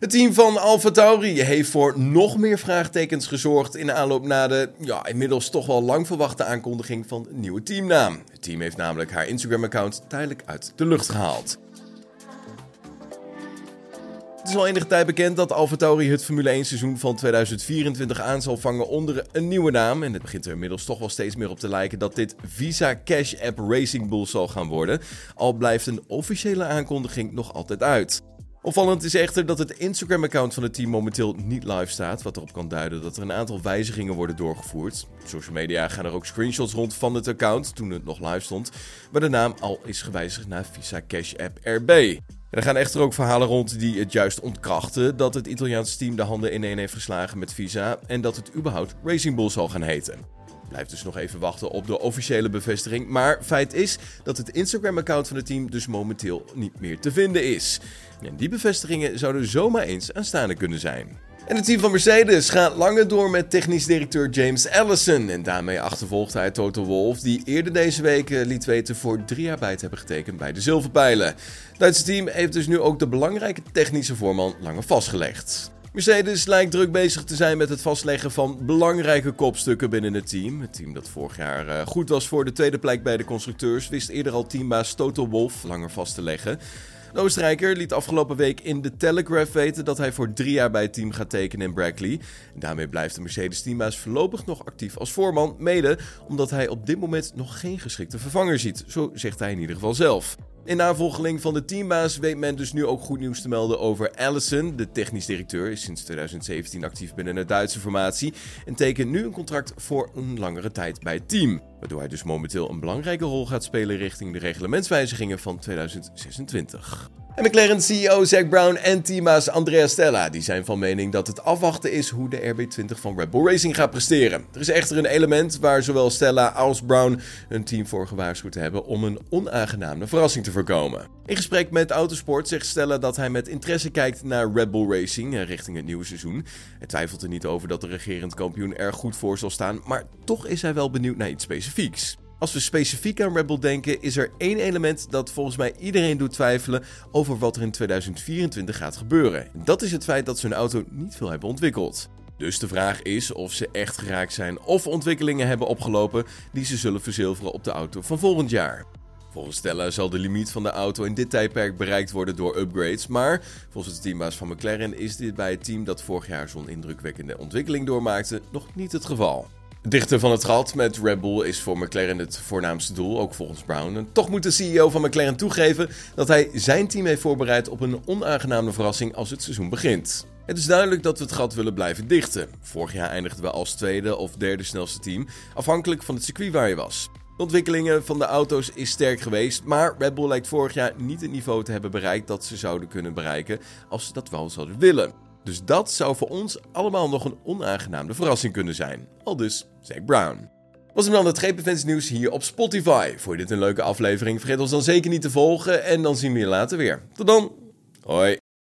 Het team van Alfa Tauri heeft voor nog meer vraagtekens gezorgd in aanloop naar de ja, inmiddels toch wel lang verwachte aankondiging van een nieuwe teamnaam. Het team heeft namelijk haar Instagram-account tijdelijk uit de lucht gehaald. Het is al enige tijd bekend dat AlphaTauri het Formule 1 seizoen van 2024 aan zal vangen onder een nieuwe naam. En het begint er inmiddels toch wel steeds meer op te lijken dat dit Visa Cash App Racing Bull zal gaan worden. Al blijft een officiële aankondiging nog altijd uit. Opvallend is echter dat het Instagram-account van het team momenteel niet live staat, wat erop kan duiden dat er een aantal wijzigingen worden doorgevoerd. Op social media gaan er ook screenshots rond van het account, toen het nog live stond, waar de naam al is gewijzigd naar Visa Cash App RB. er gaan echter ook verhalen rond die het juist ontkrachten dat het Italiaanse team de handen ineen heeft geslagen met Visa en dat het überhaupt Racing Bull zal gaan heten. Blijft dus nog even wachten op de officiële bevestiging. Maar feit is dat het Instagram-account van het team dus momenteel niet meer te vinden is. En die bevestigingen zouden zomaar eens aanstaande kunnen zijn. En het team van Mercedes gaat langer door met technisch directeur James Allison. En daarmee achtervolgt hij Toto Wolff, die eerder deze week eh, liet weten voor drie jaar bij te hebben getekend bij de Zilverpijlen. Het Duitse team heeft dus nu ook de belangrijke technische voorman langer vastgelegd. Mercedes lijkt druk bezig te zijn met het vastleggen van belangrijke kopstukken binnen het team. Het team dat vorig jaar eh, goed was voor de tweede plek bij de constructeurs, wist eerder al teambaas Toto Wolff langer vast te leggen. De Oostenrijker liet afgelopen week in de Telegraph weten dat hij voor drie jaar bij het team gaat tekenen in Brackley. daarmee blijft de Mercedes-teambaas voorlopig nog actief als voorman, mede omdat hij op dit moment nog geen geschikte vervanger ziet. Zo zegt hij in ieder geval zelf. In navolgeling van de teambaas weet men dus nu ook goed nieuws te melden over Allison. De technisch directeur is sinds 2017 actief binnen de Duitse formatie en tekent nu een contract voor een langere tijd bij het team. Waardoor hij dus momenteel een belangrijke rol gaat spelen richting de reglementswijzigingen van 2026. En McLaren-CEO Zack Brown en teambaas Andrea Stella die zijn van mening dat het afwachten is hoe de RB20 van Red Bull Racing gaat presteren. Er is echter een element waar zowel Stella als Brown hun team voor gewaarschuwd hebben om een onaangename verrassing te voorkomen. In gesprek met Autosport zegt Stella dat hij met interesse kijkt naar Red Bull Racing richting het nieuwe seizoen. Hij twijfelt er niet over dat de regerend kampioen er goed voor zal staan, maar toch is hij wel benieuwd naar iets specifieks. Als we specifiek aan Rebel denken, is er één element dat volgens mij iedereen doet twijfelen over wat er in 2024 gaat gebeuren. Dat is het feit dat ze hun auto niet veel hebben ontwikkeld. Dus de vraag is of ze echt geraakt zijn of ontwikkelingen hebben opgelopen die ze zullen verzilveren op de auto van volgend jaar. Volgens Stella zal de limiet van de auto in dit tijdperk bereikt worden door upgrades, maar volgens het teambaas van McLaren is dit bij het team dat vorig jaar zo'n indrukwekkende ontwikkeling doormaakte nog niet het geval. Dichter van het gat met Red Bull is voor McLaren het voornaamste doel, ook volgens Brown. En toch moet de CEO van McLaren toegeven dat hij zijn team heeft voorbereid op een onaangename verrassing als het seizoen begint. Het is duidelijk dat we het gat willen blijven dichten. Vorig jaar eindigden we als tweede of derde snelste team, afhankelijk van het circuit waar je was. De ontwikkelingen van de auto's is sterk geweest, maar Red Bull lijkt vorig jaar niet het niveau te hebben bereikt dat ze zouden kunnen bereiken als ze dat wel zouden willen. Dus dat zou voor ons allemaal nog een onaangename verrassing kunnen zijn. Al dus Zack Brown. Was hem dan het nieuws hier op Spotify. Vond je dit een leuke aflevering? Vergeet ons dan zeker niet te volgen en dan zien we je later weer. Tot dan. Hoi.